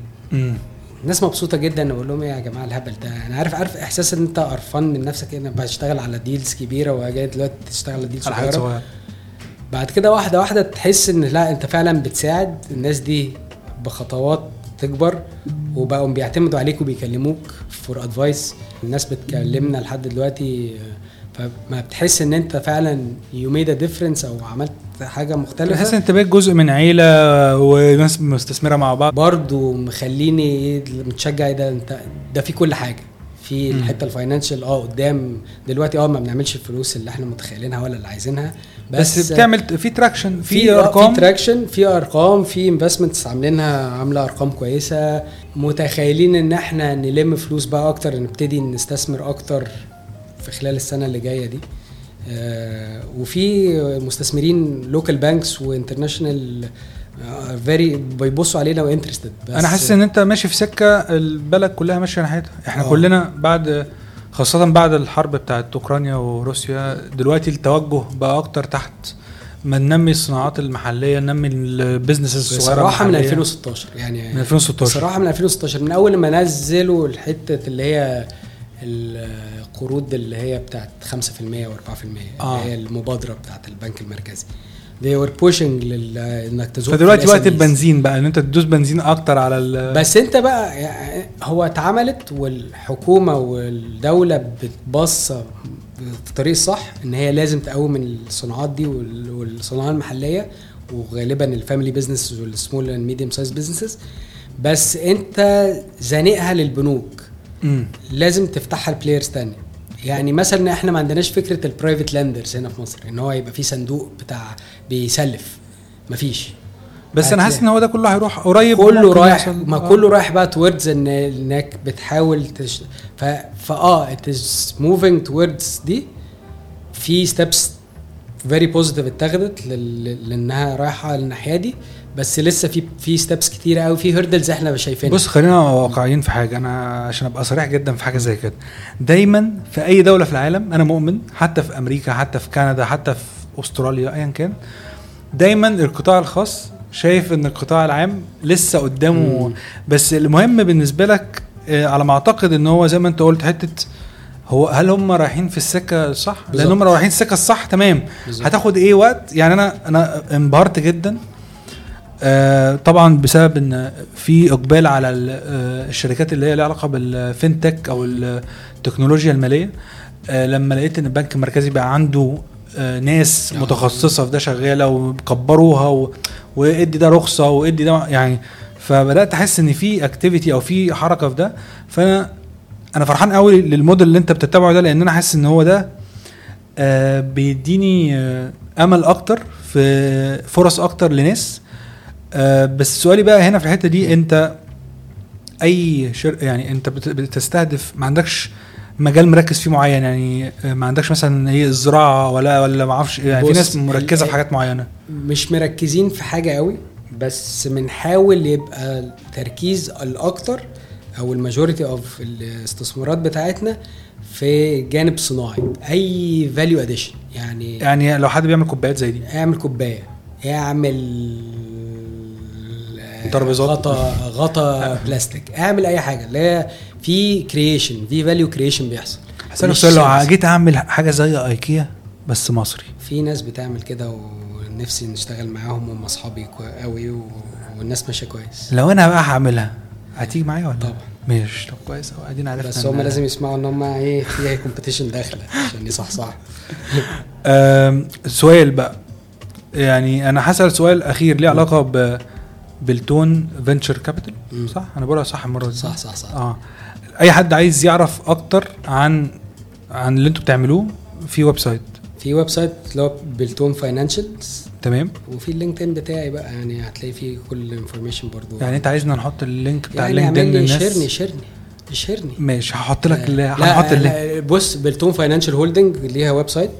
الناس مبسوطة جدا أنا بقول لهم إيه يا جماعة الهبل ده؟ أنا عارف عارف إحساس إن أنت قرفان من نفسك انك بشتغل على deals كبيرة وجاي دلوقتي تشتغل على deals صغيرة. بعد كده واحدة واحدة تحس إن لا أنت فعلا بتساعد. الناس دي بخطوات تكبر وبقوا بيعتمدوا عليك وبيكلموك for advice الناس بتكلمنا لحد دلوقتي فما بتحس إن أنت فعلا you made a difference أو عملت حاجة مختلفة؟ إن أنت بقيت جزء من عيلة وناس مستثمرة مع بعض. برضو مخليني متشجع إيه ده أنت ده في كل حاجة. في. الحتة ال financial آه قدام دلوقتي آه ما بنعملش الفلوس اللي إحنا متخيلينها ولا اللي عايزينها. بس, بس, بتعمل في traction في في ارقام في traction في أرقام في investments عاملينها عاملة أرقام كويسة. متخيلين إن إحنا نلم فلوس بقى أكتر نبتدي نستثمر أكتر؟ في خلال السنة اللي جاية دي آه وفي مستثمرين local banks و international very بيبصوا علينا و interested أنا حاسس إن أنت ماشي في سكة البلد كلها ماشية ناحيتها إحنا آه. كلنا بعد خاصة بعد الحرب بتاعت أوكرانيا وروسيا دلوقتي التوجه بقى أكتر تحت ما ننمي الصناعات المحلية ننمي ال business الصغيرة بصراحة من المحلية. 2016 يعني من 2016 بصراحة من 2016 من أول ما نزلوا الحتة اللي هي القروض اللي هي بتاعت 5% و4% آه. هي المبادرة بتاعت البنك المركزي they were pushing لل... إنك تزق فدلوقتي وقت. البنزين بقى إن أنت تدوس بنزين أكتر على ال بس أنت بقى يعني هو اتعملت والحكومة والدولة بتبص بالطريق الصح إن هي لازم تقوم الصناعات دي وال- والصناعة المحلية وغالبا ال family business وال small and medium size businesses بس أنت زانقها للبنوك مم. لازم تفتحها ل players تانية يعني مثلا إحنا ما عندناش فكرة ال private lenders هنا في مصر إن هو يبقى في صندوق بتاع بيسلف مفيش بس أنا حاسس إن هو ده كله هيروح قريب كله رايح. ما آه. كله رايح بقى towards إن إنك بتحاول تش... ف... فاه it is moving towards دي في steps very positive اتخذت. لإنها رايحة للناحيه دي بس لسه في في steps كتيرة قوي في hurdles إحنا شايفينها بص خلينا واقعيين في حاجة أنا عشان أبقى صريح جدا في حاجة زي كده دايما في أي دولة في العالم أنا مؤمن حتى في أمريكا حتى في كندا حتى في أستراليا ايا كان دايما القطاع الخاص شايف إن القطاع العام لسه قدامه مم. بس المهم بالنسبة لك آه، على ما أعتقد إن هو زي ما أنت قلت حتة هو هل هم رايحين في السكة الصح؟ لأن. هم رايحين السكة الصح تمام بالظبط. هتاخد إيه وقت؟ يعني أنا أنا انبهرت جدا طبعا بسبب إن في إقبال على آه، الشركات اللي هي لها علاقة بالفinTech أو التكنولوجيا المالية آه لما لقيت إن البنك المركزي بقى عنده آه ناس آه. متخصصة في ده شغالة وكبروها و- وإدي ده رخصة وإدي ده يعني فبدأت أحس إن في اكتيفيتي أو في حركة في ده فأنا أنا فرحان قوي للموديل اللي أنت بتتبعه ده لأن أنا حاسس إن هو ده آه بيديني آه أمل أكتر في فرص أكتر لناس آه بس سؤالي بقى هنا في الحتة دي انت أي شر يعني انت بت- بتستهدف ما عندكش مجال مركز فيه معين؟ يعني آه، ما عندكش مثلا هي الزراعة ولا ولا ما أعرفش يعني في ناس مركزة في حاجات معينة. مش مركزين في حاجة قوي بس بنحاول يبقى التركيز الأكتر أو ال majority of الاستثمارات بتاعتنا في جانب صناعي أي value addition يعني يعني لو حد بيعمل كوبايات زي دي. اعمل كوباية اعمل ترابيزات. غطا غطا بلاستيك. اعمل أي حاجة. اللي هي في creation في value creation بيحصل. سؤال لو. جيت أعمل حاجة زي إيكيا بس مصري. في ناس بتعمل كده ونفسي نشتغل معاهم هم أصحابي قوي و... والناس ماشية كويس. لو أنا بقى هعملها هتيجي معايا ولا؟ طبعا. ماشي. طب كويس أوي، أدينا عرفنا بس هم لازم يسمعوا إن هم إيه في competition داخلة عشان يصحصحوا. آم، سؤال بقى. يعني أنا هسأل سؤال أخير ليه علاقة ب بلتون venture capital. صح؟ أنا بقولها صح المرة دي. صح صح صح. آه. أي حد عايز يعرف أكتر عن عن اللي أنتوا بتعملوه في website. في website اللي هو بلتون financials تمام. وفي ال LinkedIn بتاعي بقى يعني هتلاقي فيه كل ال information برضو. يعني انت عايزنا نحط ال link بتاع يعني لي للناس؟ share-ني share-ني share-ني. ماشي هحط لك لا هنحط ال link. لا، بص بلتون Financial Holding ليها website.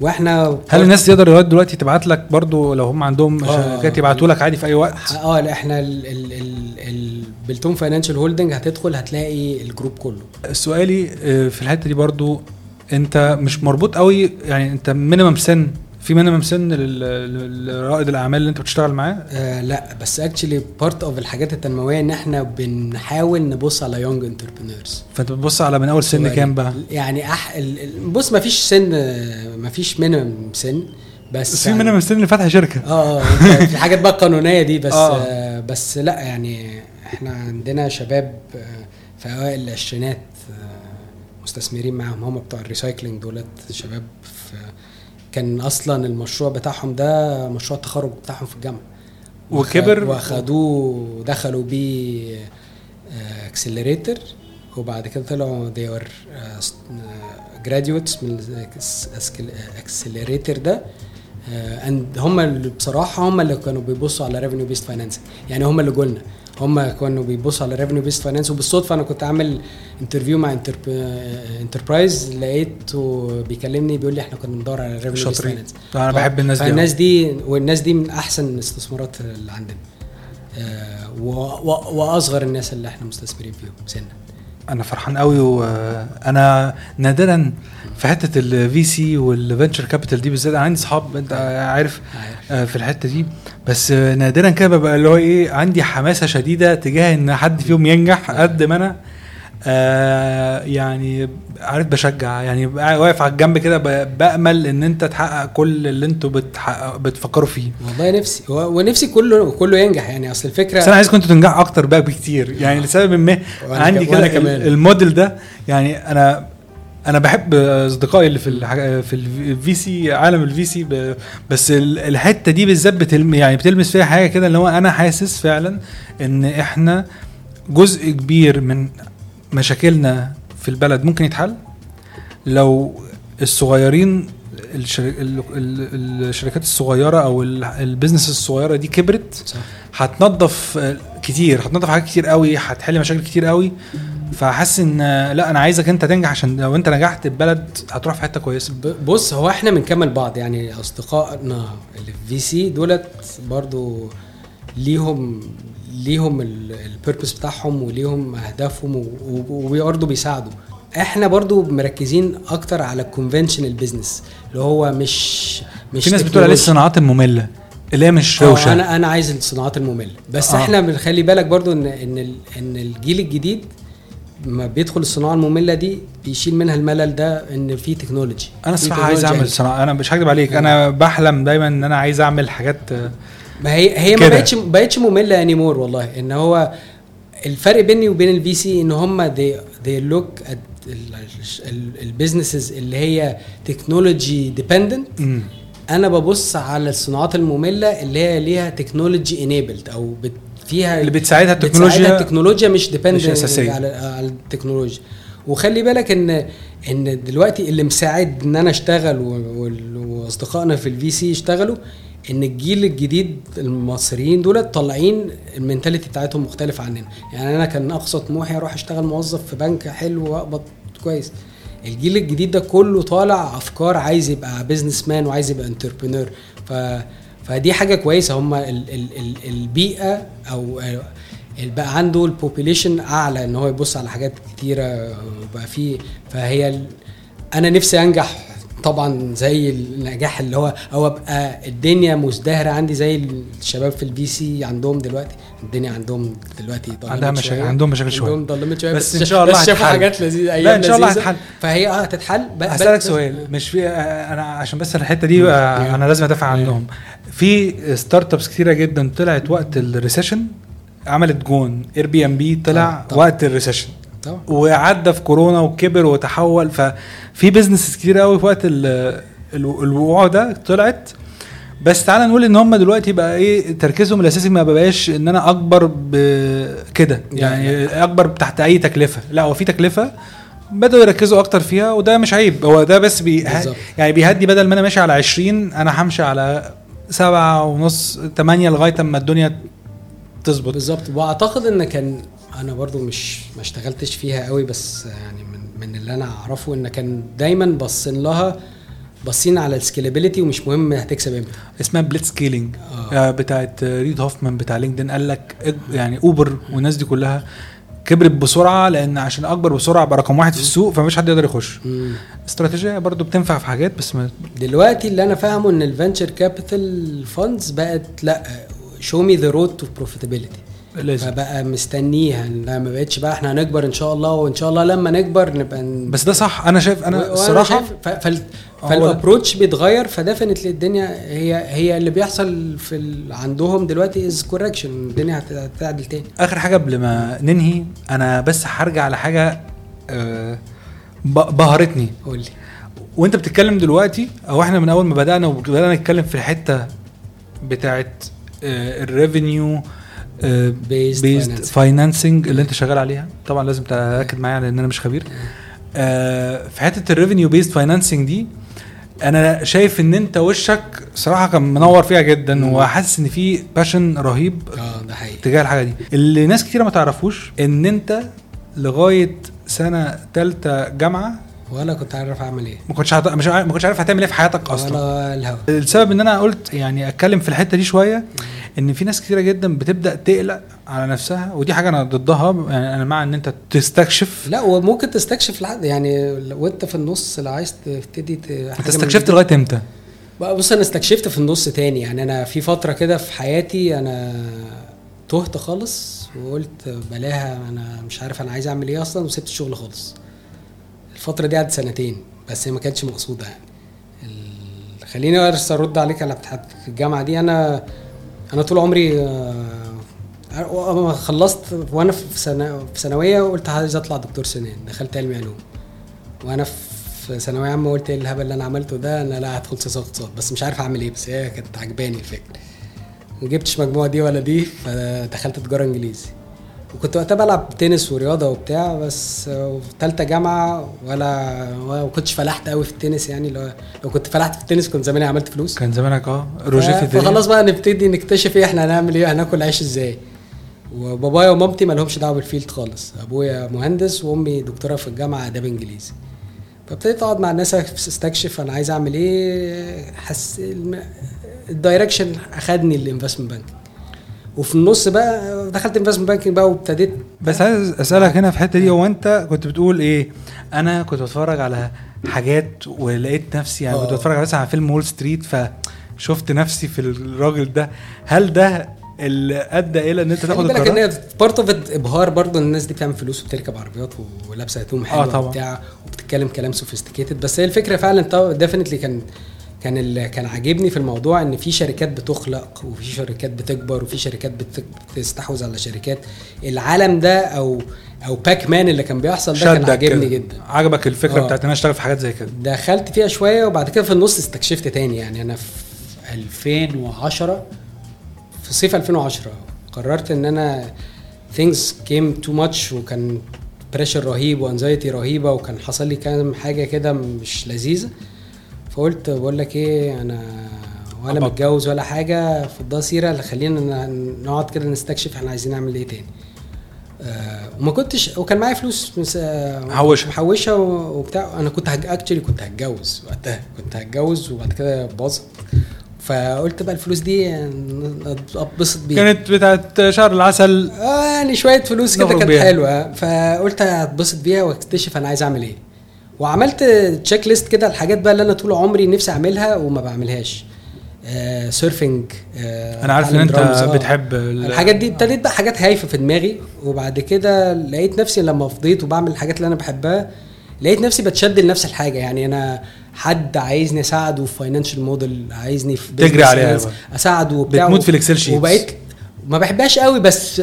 وإحنا هل الناس تقدر لغاية دلوقتي تبعت لك برضو لو هم عندهم آه. شركات يبعتوا لك عادي في أي وقت آه لا إحنا ال- ال- ال- ال- بلتون Financial Holding هتدخل هتلاقي ال group كله سؤالي آه، في الحتة دي برضو انت مش مربوط قوي يعني انت minimum سن في minimum سن لرائد الأعمال اللي انت بتشتغل معاه؟ آه لا بس actually part of الحاجات التنموية إن إحنا بنحاول نبص على young entrepreneurs فأنت بتبص على من أول سن كام بقى؟ يعني أح... بص ما فيش سن ما فيش minimum سن بس في minimum سن اللي فاتح شركة. آه آه، في الحاجات بقى القانونيه دي بس آه. آه. بس لا يعني إحنا عندنا شباب آه، في أوائل العشرينات آه، مستثمرين معاهم. هم بتوع ال recycling دولت شباب في كان أصلا المشروع بتاعهم ده مشروع التخرج بتاعهم في الجامعة. وكبر. واخدوه دخلوا بيه accelerator وبعد كده طلعوا they were graduates من ال accelerator ده. and هم اللي بصراحة هم اللي كانوا بيبصوا على revenue based financing يعني هم اللي قلنا هم كانوا بيبصوا على revenue based finance وبالصدفة أنا كنت عامل interview مع Enterprise لقيته بيكلمني بيقول لي إحنا كنا بندور على revenue based finance أنا بحب الناس دي فالناس دي والناس دي من أحسن الاستثمارات اللي عندنا. آه، وأصغر الناس اللي إحنا مستثمرين فيهم سنا أنا فرحان قوي وأنا نادرا في حتة ال VC وال venture capital دي بالذات. أنا عندي اصحاب أنت عارف. آه، في الحتة دي. بس نادرا كده ببقى اللي هو إيه عندي حماسة شديدة تجاه إن حد فيهم ينجح قد ما أنا. آه يعني عارف بشجع يعني واقف على الجنب كده بأمل إن أنت تحقق كل اللي أنتوا بتحقق بتفكروا فيه. والله نفسي ونفسي كله كله ينجح. يعني أصل الفكرة بس أنا عايزكم أنتوا تنجحوا أكتر بقى بكتير. يعني لسبب ما عندي كده الموديل ده يعني أنا أنا بحب أصدقائي اللي في الحاجة في ال VC عالم ال VC بس ال- الحتة دي بالذات بتلم يعني بتلمس فيها حاجة كده اللي هو أنا حاسس فعلا إن إحنا جزء كبير من مشاكلنا في البلد ممكن يتحل؟ لو الصغيرين الشر- ال- ال- الشركات الصغيرة أو ال- ال business الصغيرة دي كبرت هتنظف آه، كتير هتنظف حاجات كتير قوي هتحل مشاكل كتير قوي. فحاسس إن لا أنا عايزك أنت تنجح عشان لو أنت نجحت البلد هتروح في حتة كويسة. بص هو إحنا بنكمل بعض. يعني أصدقائنا اللي في VC دولت برضو ليهم ليهم ال purpose بتاعهم وليهم أهدافهم وبرضه بيساعدوا إحنا برضو مركزين أكتر على ال conventional business اللي هو مش مش في ناس بتقول عليه. الصناعات المملة اللي هي مش آه، روشة أنا أنا عايز الصناعات المملة بس آه. آه. إحنا بنخلي بالك برضو ان إن إن الجيل الجديد ما بيدخل الصناعة المملة دي بيشيل منها الملل ده إن في تكنولوجي أنا الصراحة عايز أعمل صناعة أنا مش هكدب عليك أنا بحلم دايما إن أنا عايز أعمل حاجات آه، ما هي هي ما. بقتش بقتش مملة anymore والله إن هو الفرق بيني وبين ال VC إن هم they, they look at ال businesses اللي هي technology dependent. أنا ببص على الصناعات المملة اللي هي ليها technology enabled أو بت فيها اللي بتساعدها بتساعدها التكنولوجيا التكنولوجيا مش dependent. على على التكنولوجيا وخلي بالك ان إن دلوقتي اللي مساعد إن أنا أشتغل وأصدقائنا في ال VC يشتغلوا إن الجيل الجديد المصريين دول طالعين ال mentality بتاعتهم مختلفة عننا. يعني أنا كان اقصى طموحي أروح أشتغل موظف في بنك حلو وأقبض كويس. الجيل الجديد ده كله طالع أفكار عايز يبقى businessman وعايز يبقى entrepreneur ف فدي حاجة كويسة. هم ال ال ال البيئة أو بقى عنده ال population أعلى إن هو يبص على حاجات كتيرة. وبقى فيه فهي ال- أنا نفسي أنجح طبعا زي النجاح اللي هو أو ابقى الدنيا مزدهرة عندي زي الشباب في البي سي عندهم دلوقتي الدنيا عندهم دلوقتي عندها مشاكل. عندهم مشاكل شوية عندهم ضلمت شوية بس إن شاء الله بس شافوا. حاجات لذيذة أيام لا، إن شاء الله. هتتحل. فهي آه هتتحل بس- سؤال مش في آه، أنا عشان بس الحتة دي آه، أنا لازم أدافع عنهم في ستارت ابس كتيرة جدا طلعت وقت الريسيشن عملت جون اير بي ام بي طلع طبعا. وقت الريسيشن طبعا. وعدى في كورونا وكبر وتحول ففي بزنس كتير قوي في وقت ال- ال- الوقوع ده طلعت. بس تعالى نقول إن هم دلوقتي بقى إيه تركيزهم الأساسي ما بقاش إن أنا أكبر بكده يعني أكبر تحت أي تكلفة. لا هو في تكلفة بدأوا يركزوا أكتر فيها وده مش عيب. هو ده بس بي. يعني بيهدي بدل ما أنا ماشي على 20 أنا همشي على سبعة ونص تمانية لغاية أما الدنيا تظبط. بالظبط. وأعتقد إن كان أنا برضو مش ما اشتغلتش فيها قوي بس يعني من من اللي أنا أعرفه إن كان دايما باصين لها باصين على ال scalability ومش مهم هتكسب إمتى. اسمها blitzscaling. آه. آه بتاعت ريد هوفمان بتاع LinkedIn قال لك يعني أوبر والناس دي كلها كبرت بسرعة لأن عشان أكبر بسرعة بقى رقم واحد في السوق فمش حد يقدر يخش. استراتيجية برضو بتنفع في حاجات بس ما دلوقتي اللي أنا فاهمه إن ال venture capital funds بقت لأ show me the road to profitability لازم. فبقى مستنيها. لا ما بقتش بقى إحنا هنكبر إن شاء الله وإن شاء الله لما نكبر نبقى ن- بس ده صح. أنا شايف أنا الصراحه ف- فال هو فال approach بيتغير ف definitely الدنيا هي هي اللي بيحصل في ال... عندهم دلوقتي as correction الدنيا هت- هتعدل تاني. آخر حاجة قبل ما ننهي أنا بس هرجع لحاجة آه ب- بهرتني. قول لي. وأنت بتتكلم دلوقتي أو إحنا من أول ما بدأنا وبدأنا نتكلم في الحتة بتاعت ال revenue based based financing. financing اللي انت شغال عليها. طبعا لازم تأكد معايا لأن أنا مش خبير. آه، في حتة ال revenue based financing دي أنا شايف إن أنت وشك صراحة كان منور فيها جدا وحاسس إن في passion رهيب آه ده حقيقي. تجاه الحاجة دي. اللي ناس كتيره ما تعرفوش إن أنت لغاية سنة ثالثه جامعة ولا كنت عارف أعمل إيه. ما كنتش مش ما كنتش عارف هتعمل إيه في حياتك أصلا. ولا الهوا. السبب إن أنا قلت يعني أتكلم في الحتة دي شوية إن في ناس كتيرة جدا بتبدأ تقلق على نفسها ودي حاجة أنا ضدها يعني أنا مع إن أنت تستكشف. لا وممكن تستكشف لحد يعني لو انت في النص لو عايز تبتدي انت استكشفت. لغاية إمتى؟ بص أنا استكشفت في النص تاني. يعني أنا في فترة كده في حياتي أنا تهت خالص وقلت بلاها أنا مش عارف أنا عايز أعمل إيه أصلا وسبت الشغل خالص. الفترة دي قعدت سنتين بس هي ما كانتش مقصودة يعني. خليني أرد عليك على بتاعت الجامعة دي. أنا أنا طول عمري آه، خلصت وأنا في سنه في ثانوية قلت عايز أطلع دكتور سنان دخلت علمي علوم. وأنا في ثانوية عامة قلت إيه الهبل اللي أنا عملته ده؟ أنا لا هدخل سياسة واقتصاد بس مش عارف أعمل إيه بس هي كانت عجباني الفكرة ما جبتش مجموعة دي ولا دي فدخلت تجارة إنجليزي. وكنت وقتها بلعب تنس ورياضة وبتاع بس في ثالثه جامعة ولا ما كنتش فلحت قوي في التنس يعني لو لو كنت فلحت في التنس كنت زماني عملت فلوس. كان زمانك آه روجيه في الدنيا؟ فخلاص بقى نبتدي نكتشف إيه إحنا هنعمل إيه هناكل عيش إزاي. وبابايا ومامتي ما لهمش دعوة بال field خالص أبويا مهندس وأمي دكتورة في الجامعة آداب إنجليزي. فابتديت أقعد مع الناس أستكشف أنا عايز أعمل إيه حس ال direction أخدني الانفستمنت بانك وفي النص بقى دخلت investment banking بقى وابتديت بس عايز أسألك هنا في الحته دي هو أنت كنت بتقول إيه أنا كنت بتفرج على حاجات ولقيت نفسي يعني كنت آه. بتفرج مثلا على فيلم وول ستريت ف شفت نفسي في الراجل ده هل ده اللي أدى إلى إن أنت خلي تاخد بالك القرار إن part of إبهار برضه الناس دي بتعمل فلوس وبتركب عربيات ولابسة هدوم حلوة طبعا. وبتاع وبتتكلم كلام sophisticated بس هي الفكرة فعلا definitely كان كان اللي كان عاجبني في الموضوع إن في شركات بتخلق وفي شركات بتكبر وفي شركات بت- بتستحوذ على شركات العالم ده أو أو باك مان اللي كان بيحصل ده كان عاجبني. جدا عجبك الفكرة آه. بتاعت إن أنا أشتغل في حاجات زي كده دخلت فيها شوية وبعد كده في النص استكشفت تاني يعني أنا في 2010 في صيف 2010 قررت إن أنا things came too much وكان بريشر رهيب وانزايتي رهيبة وكان حصل لي كام حاجة كده مش لذيذة فقلت بقول لك إيه أنا ولا. متجوز ولا حاجة فضها سيرة خلينا ن- نقعد كده نستكشف إحنا عايزين نعمل إيه تاني. آه وما كنتش وكان معايا فلوس آه، محوشها. وبتاع. أنا كنت actually كنت هتجوز وقتها. كنت هتجوز وبعد كده باظت فقلت بقى الفلوس دي أتبسط بيها. كانت بتاعت شهر العسل. آه يعني شوية فلوس كده كانت. حلوة. فقلت هتبسط بيها واكتشف أنا عايز أعمل إيه. وعملت checklist كده الحاجات بقى اللي أنا طول عمري نفسي أعملها وما بعملهاش آه surfing آه أنا عارف إن أنت آه. بتحب ال- الحاجات دي ابتديت بقى حاجات هايفة في دماغي وبعد كده لقيت نفسي لما فضيت وبعمل الحاجات اللي أنا بحبها لقيت نفسي بتشد لنفس الحاجة يعني أنا حد عايزني أساعده في financial model عايزني في تجري عليها. أساعده وبتاع بتموت في ال Excel sheets. وبقيت ما بحبهاش قوي بس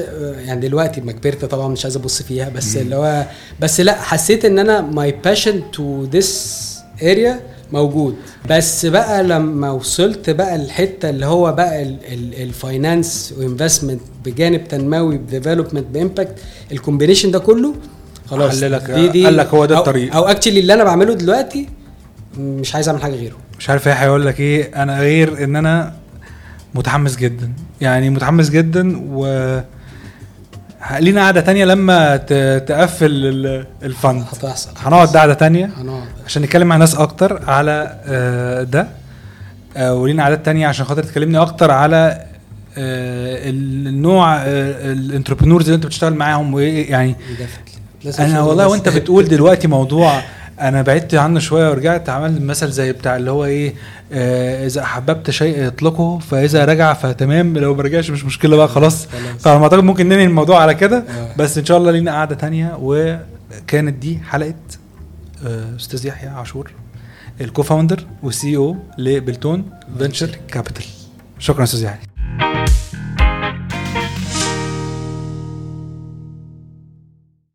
يعني دلوقتي ما كبرت طبعا مش عايز أبص فيها بس اللي هو بس لا حسيت إن أنا my passion to this area موجود. بس بقى لما وصلت بقى الحتة اللي هو بقى ال finance و investment بجانب تنموي ب development ب impact ال combination ده كله خلاص. حللك- قال لك هو ده الطريق. أو actually اللي أنا بعمله دلوقتي مش عايز أعمل حاجة غيره. مش عارف إيه هيقول لك إيه. أنا غير إن أنا متحمس جدا. يعني متحمس جدا و لينا قعدة تانية لما تقفل ال- ال fund. هتحصل. هنقعد قعدة تانية هنقعد. عشان نتكلم مع ناس أكتر على آه، ده. آه، ولينا عادات تانية عشان خاطر تكلمني أكتر على آه، النوع الانتربرنورز اللي أنت بتشتغل معاهم وإيه يعني أنا والله. وأنت بتقول دلوقتي موضوع أنا بعدت عنه شوية ورجعت عملت مثل زي بتاع اللي هو إيه آه إذا أحببت شيء اطلقه فإذا رجع فتمام لو ما رجعش مش مشكلة بقى خلاص. فانا أعتقد ممكن ننهي الموضوع على كده آه. بس إن شاء الله لينا قعدة تانية وكانت دي حلقة آه، أستاذ يحيى عاشور ال co-founder وال CEO ل بلتون venture capital شكرا أستاذ يحيى